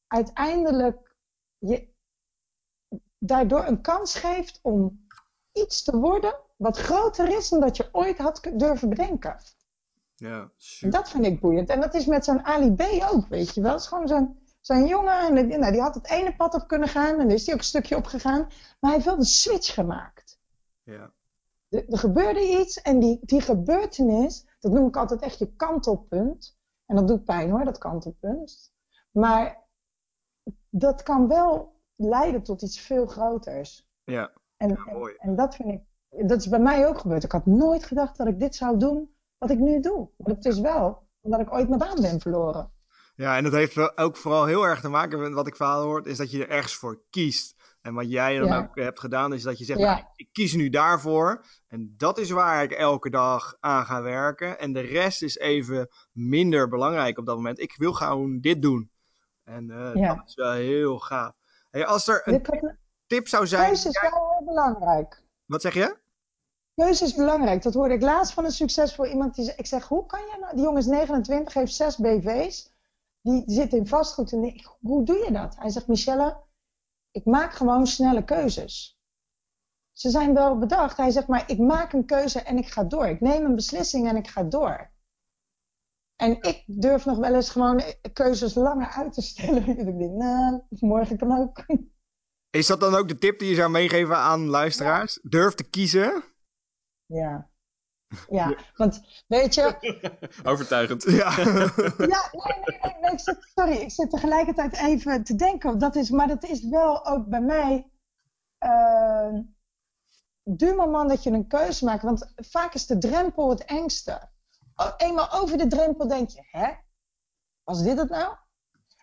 uiteindelijk je daardoor een kans geeft om iets te worden wat groter is dan dat je ooit had durven bedenken. Ja, super. dat vind ik boeiend. En dat is met zo'n Ali B ook, weet je wel. Het is gewoon zo'n zo'n jongen, en die, nou, die had het ene pad op kunnen gaan en is hij ook een stukje op gegaan. Maar hij heeft wel de switch gemaakt. Ja. Er, er gebeurde iets en die, die gebeurtenis, dat noem ik altijd echt je kantelpunt. En dat doet pijn hoor, dat kantelpunt. Maar dat kan wel leiden tot iets veel groters. Ja, En, Ja, mooi. en, en dat vind ik, dat is bij mij ook gebeurd. Ik had nooit gedacht dat ik dit zou doen wat ik nu doe. Maar het is wel omdat ik ooit mijn baan ben verloren. Ja, en dat heeft ook vooral heel erg te maken met wat ik verhaal hoort, is dat je er ergens voor kiest. En wat jij dan Ja. ook hebt gedaan, is dat je zegt, Ja. nou, ik kies nu daarvoor. En dat is waar ik elke dag aan ga werken. En de rest is even minder belangrijk op dat moment. Ik wil gewoon dit doen. En eh, Ja. dat is wel heel gaaf. Hey, als er een tip zou zijn... Keuze is wel heel belangrijk. Wat zeg je? Keuze is belangrijk. Dat hoorde ik laatst van een succesvol iemand. Die, ik zeg, hoe kan je nou... Die jongen is 29, heeft zes BV's. Die zit in vastgoed. En ik, hoe doe je dat? Hij zegt, Michelle, ik maak gewoon snelle keuzes. Ze zijn wel bedacht. Hij zegt, maar ik maak een keuze en ik ga door. Ik neem een beslissing en ik ga door. En ik durf nog wel eens gewoon keuzes langer uit te stellen. ik denk, nou, morgen kan ook. Is dat dan ook de tip die je zou meegeven aan luisteraars? Durf te kiezen. Ja. Ja, want weet je, Overtuigend. Ja. Ja, nee, nee, nee, nee, ik zit, sorry, ik zit tegelijkertijd even te denken. Dat is, maar dat is wel ook bij mij uh, duur moment dat je een keuze maakt. Want vaak is de drempel het engste. Eenmaal over de drempel denk je, hè? Was dit het nou?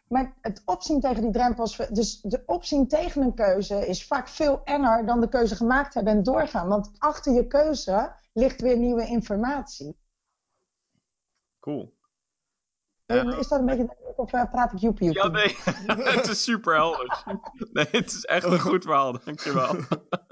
Maar het opzien tegen die drempels, dus de opzien tegen een keuze is vaak veel enger dan de keuze gemaakt hebben en doorgaan. Want achter je keuze ligt weer nieuwe informatie. Cool. Is dat een beetje, of uh, praat ik joepie Ja, nee, het is super helder. Nee, het is echt een goed verhaal, dankjewel.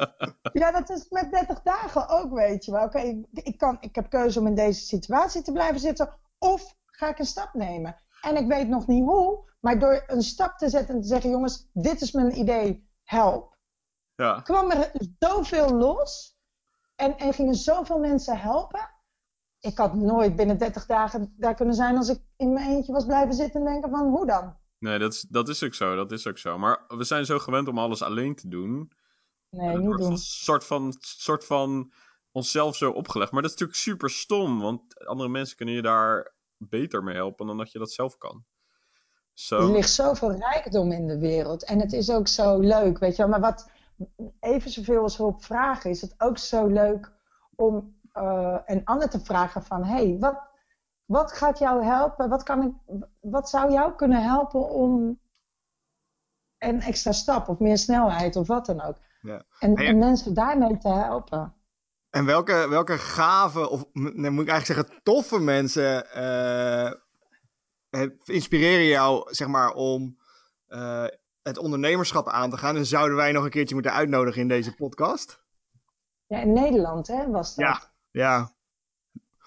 ja, dat is met 30 dagen ook, weet je wel. Oké, ik, ik, kan, ik heb keuze om in deze situatie te blijven zitten, of ga ik een stap nemen. En ik weet nog niet hoe, maar door een stap te zetten en te zeggen: jongens, dit is mijn idee, help. Ja. kwam er zoveel los en, en gingen zoveel mensen helpen. Ik had nooit binnen 30 dagen daar kunnen zijn als ik in mijn eentje was blijven zitten en denken: van hoe dan? Nee, dat is, dat is ook zo, dat is ook zo. Maar we zijn zo gewend om alles alleen te doen. Nee, niet doen. Een soort van, soort van onszelf zo opgelegd. Maar dat is natuurlijk super stom, want andere mensen kunnen je daar beter mee helpen dan dat je dat zelf kan. So. Er ligt zoveel rijkdom in de wereld en het is ook zo leuk, weet je wel. Maar wat even zoveel als hulp vragen, is het ook zo leuk om uh, een ander te vragen van... hé, hey, wat, wat gaat jou helpen? Wat, kan ik, wat zou jou kunnen helpen om een extra stap of meer snelheid of wat dan ook? Ja. En, en mensen daarmee te helpen. En welke, welke gave, of nee, moet ik eigenlijk zeggen, toffe mensen uh, inspireren jou, zeg maar, om uh, het ondernemerschap aan te gaan? En zouden wij nog een keertje moeten uitnodigen in deze podcast? Ja, in Nederland, hè, was dat? Ja, ja.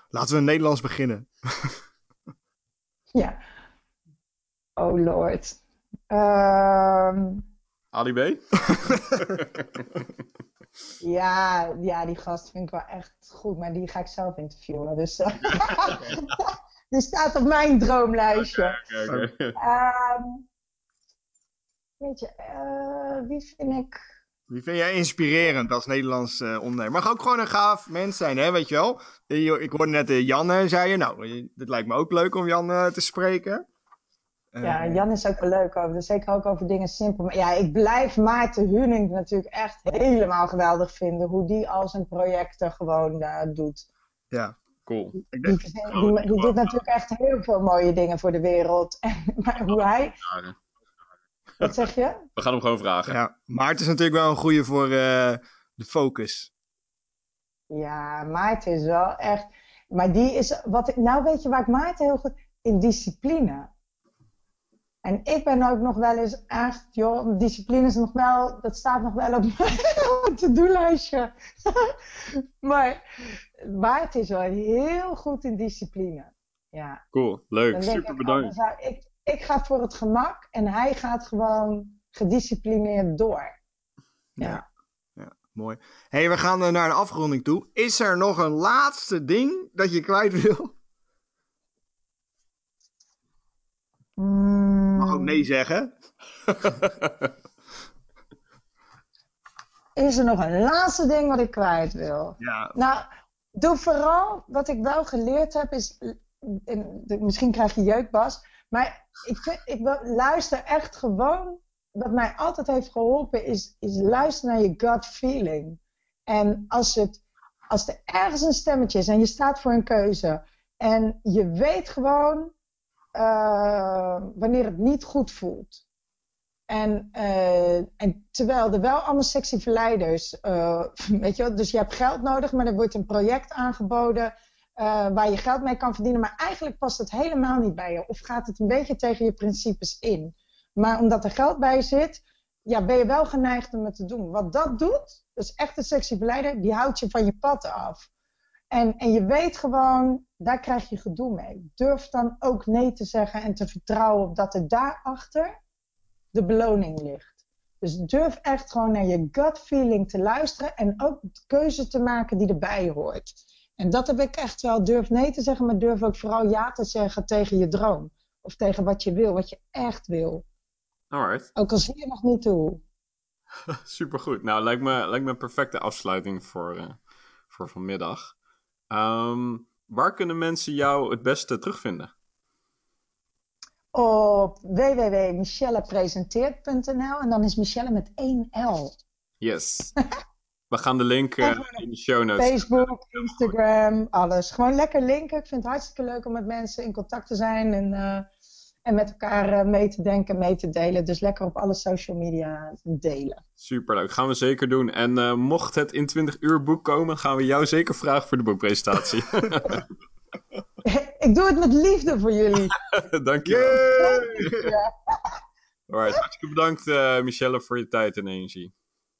Laten we in Nederlands beginnen. ja. Oh lord. Um... Ali B? Ja, ja, die gast vind ik wel echt goed, maar die ga ik zelf interviewen. Dus uh, die staat op mijn droomlijstje. Okay, okay, um, weet je, uh, wie vind ik. Wie vind jij inspirerend als Nederlands uh, ondernemer? Mag ook gewoon een gaaf mens zijn, hè, weet je wel? Ik hoorde net Jan, zei je. Nou, het lijkt me ook leuk om Jan te spreken. Ja, eh, Jan is ook wel leuk over. Dus zeker ook over dingen simpel. Maar ja, ik blijf Maarten Huning natuurlijk echt helemaal geweldig vinden. Hoe die al zijn projecten gewoon doet. Ja, cool. Die, die, die, doet natuurlijk echt heel veel mooie dingen voor de wereld. maar hoe hij... Wat zeg je? We gaan hem gewoon vragen. Ja, Maarten is natuurlijk wel een goede voor uh, de focus. Ja, Maarten is wel echt... Maar die is... Wat ik, nou weet je waar ik Maarten heel goed... In discipline. En ik ben ook nog wel eens echt, joh, discipline is nog wel, dat staat nog wel op mijn to-do-lijstje. maar Bart is wel heel goed in discipline. Ja. Cool, leuk, super ik, bedankt. Ik, ik ga voor het gemak en hij gaat gewoon gedisciplineerd door. Ja. ja. ja mooi. hey, we gaan naar een afronding toe. Is er nog een laatste ding dat je kwijt wil? Mm. Mag ook nee zeggen. Is er nog een laatste ding wat ik kwijt wil? Ja. Nou, doe vooral wat ik wel geleerd heb, is. misschien krijg je jeukbas. Maar ik, ik luister echt gewoon. Wat mij altijd heeft geholpen, is, is luisteren naar je gut feeling. En als, het, als er ergens een stemmetje is en je staat voor een keuze. En je weet gewoon uh, wanneer het niet goed voelt. En, uh, en terwijl er wel allemaal sexy verleiders, uh, weet je dus je hebt geld nodig, maar er wordt een project aangeboden waar je geld mee kan verdienen, maar eigenlijk past het helemaal niet bij je of gaat het een beetje tegen je principes in. Maar omdat er geld bij zit, ja, ben je wel geneigd om het te doen. Wat dat doet, dus echt een sexy verleider, die houdt je van je pad af. En, en je weet gewoon, daar krijg je gedoe mee. Durf dan ook nee te zeggen en te vertrouwen op dat er daarachter de beloning ligt. Dus durf echt gewoon naar je gut feeling te luisteren en ook de keuze te maken die erbij hoort. En dat heb ik echt wel. Durf nee te zeggen, maar durf ook vooral ja te zeggen tegen je droom. Of tegen wat je wil, wat je echt wil. Alright. Ook al zie je nog niet hoe. Supergoed. Nou, lijkt me, lijkt me een perfecte afsluiting voor, uh, voor vanmiddag. Um, waar kunnen mensen jou het beste terugvinden? Op www.michellepresenteert.nl en dan is Michelle met één L. Yes. We gaan de link uh, in de show notes. Facebook, Instagram, alles. Gewoon lekker linken. Ik vind het hartstikke leuk om met mensen in contact te zijn en, uh, en met elkaar uh, mee te denken, mee te delen. Dus lekker op alle social media delen. Superleuk, gaan we zeker doen. En mocht het in 20 uur boek komen, gaan we jou zeker vragen voor de boekpresentatie. Ik doe het met liefde voor jullie. Dankjewel. Ja. Alright, hartstikke bedankt Michelle voor je tijd en energie.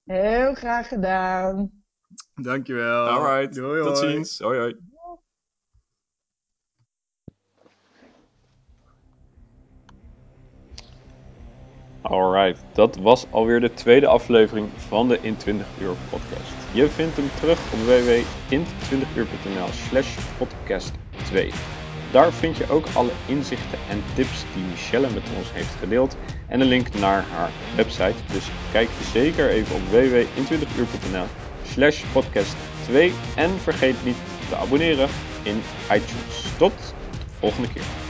Heel graag gedaan. Dankjewel. Alright, doei, tot hoi. ziens. Hoi hoi. Alright, dat was alweer de tweede aflevering van de In 20 Uur podcast. Je vindt hem terug op www.in20uur.nl slash podcast 2. Daar vind je ook alle inzichten en tips die Michelle met ons heeft gedeeld en een link naar haar website. Dus kijk zeker even op www.in20uur.nl slash podcast 2 en vergeet niet te abonneren in iTunes. Tot de volgende keer.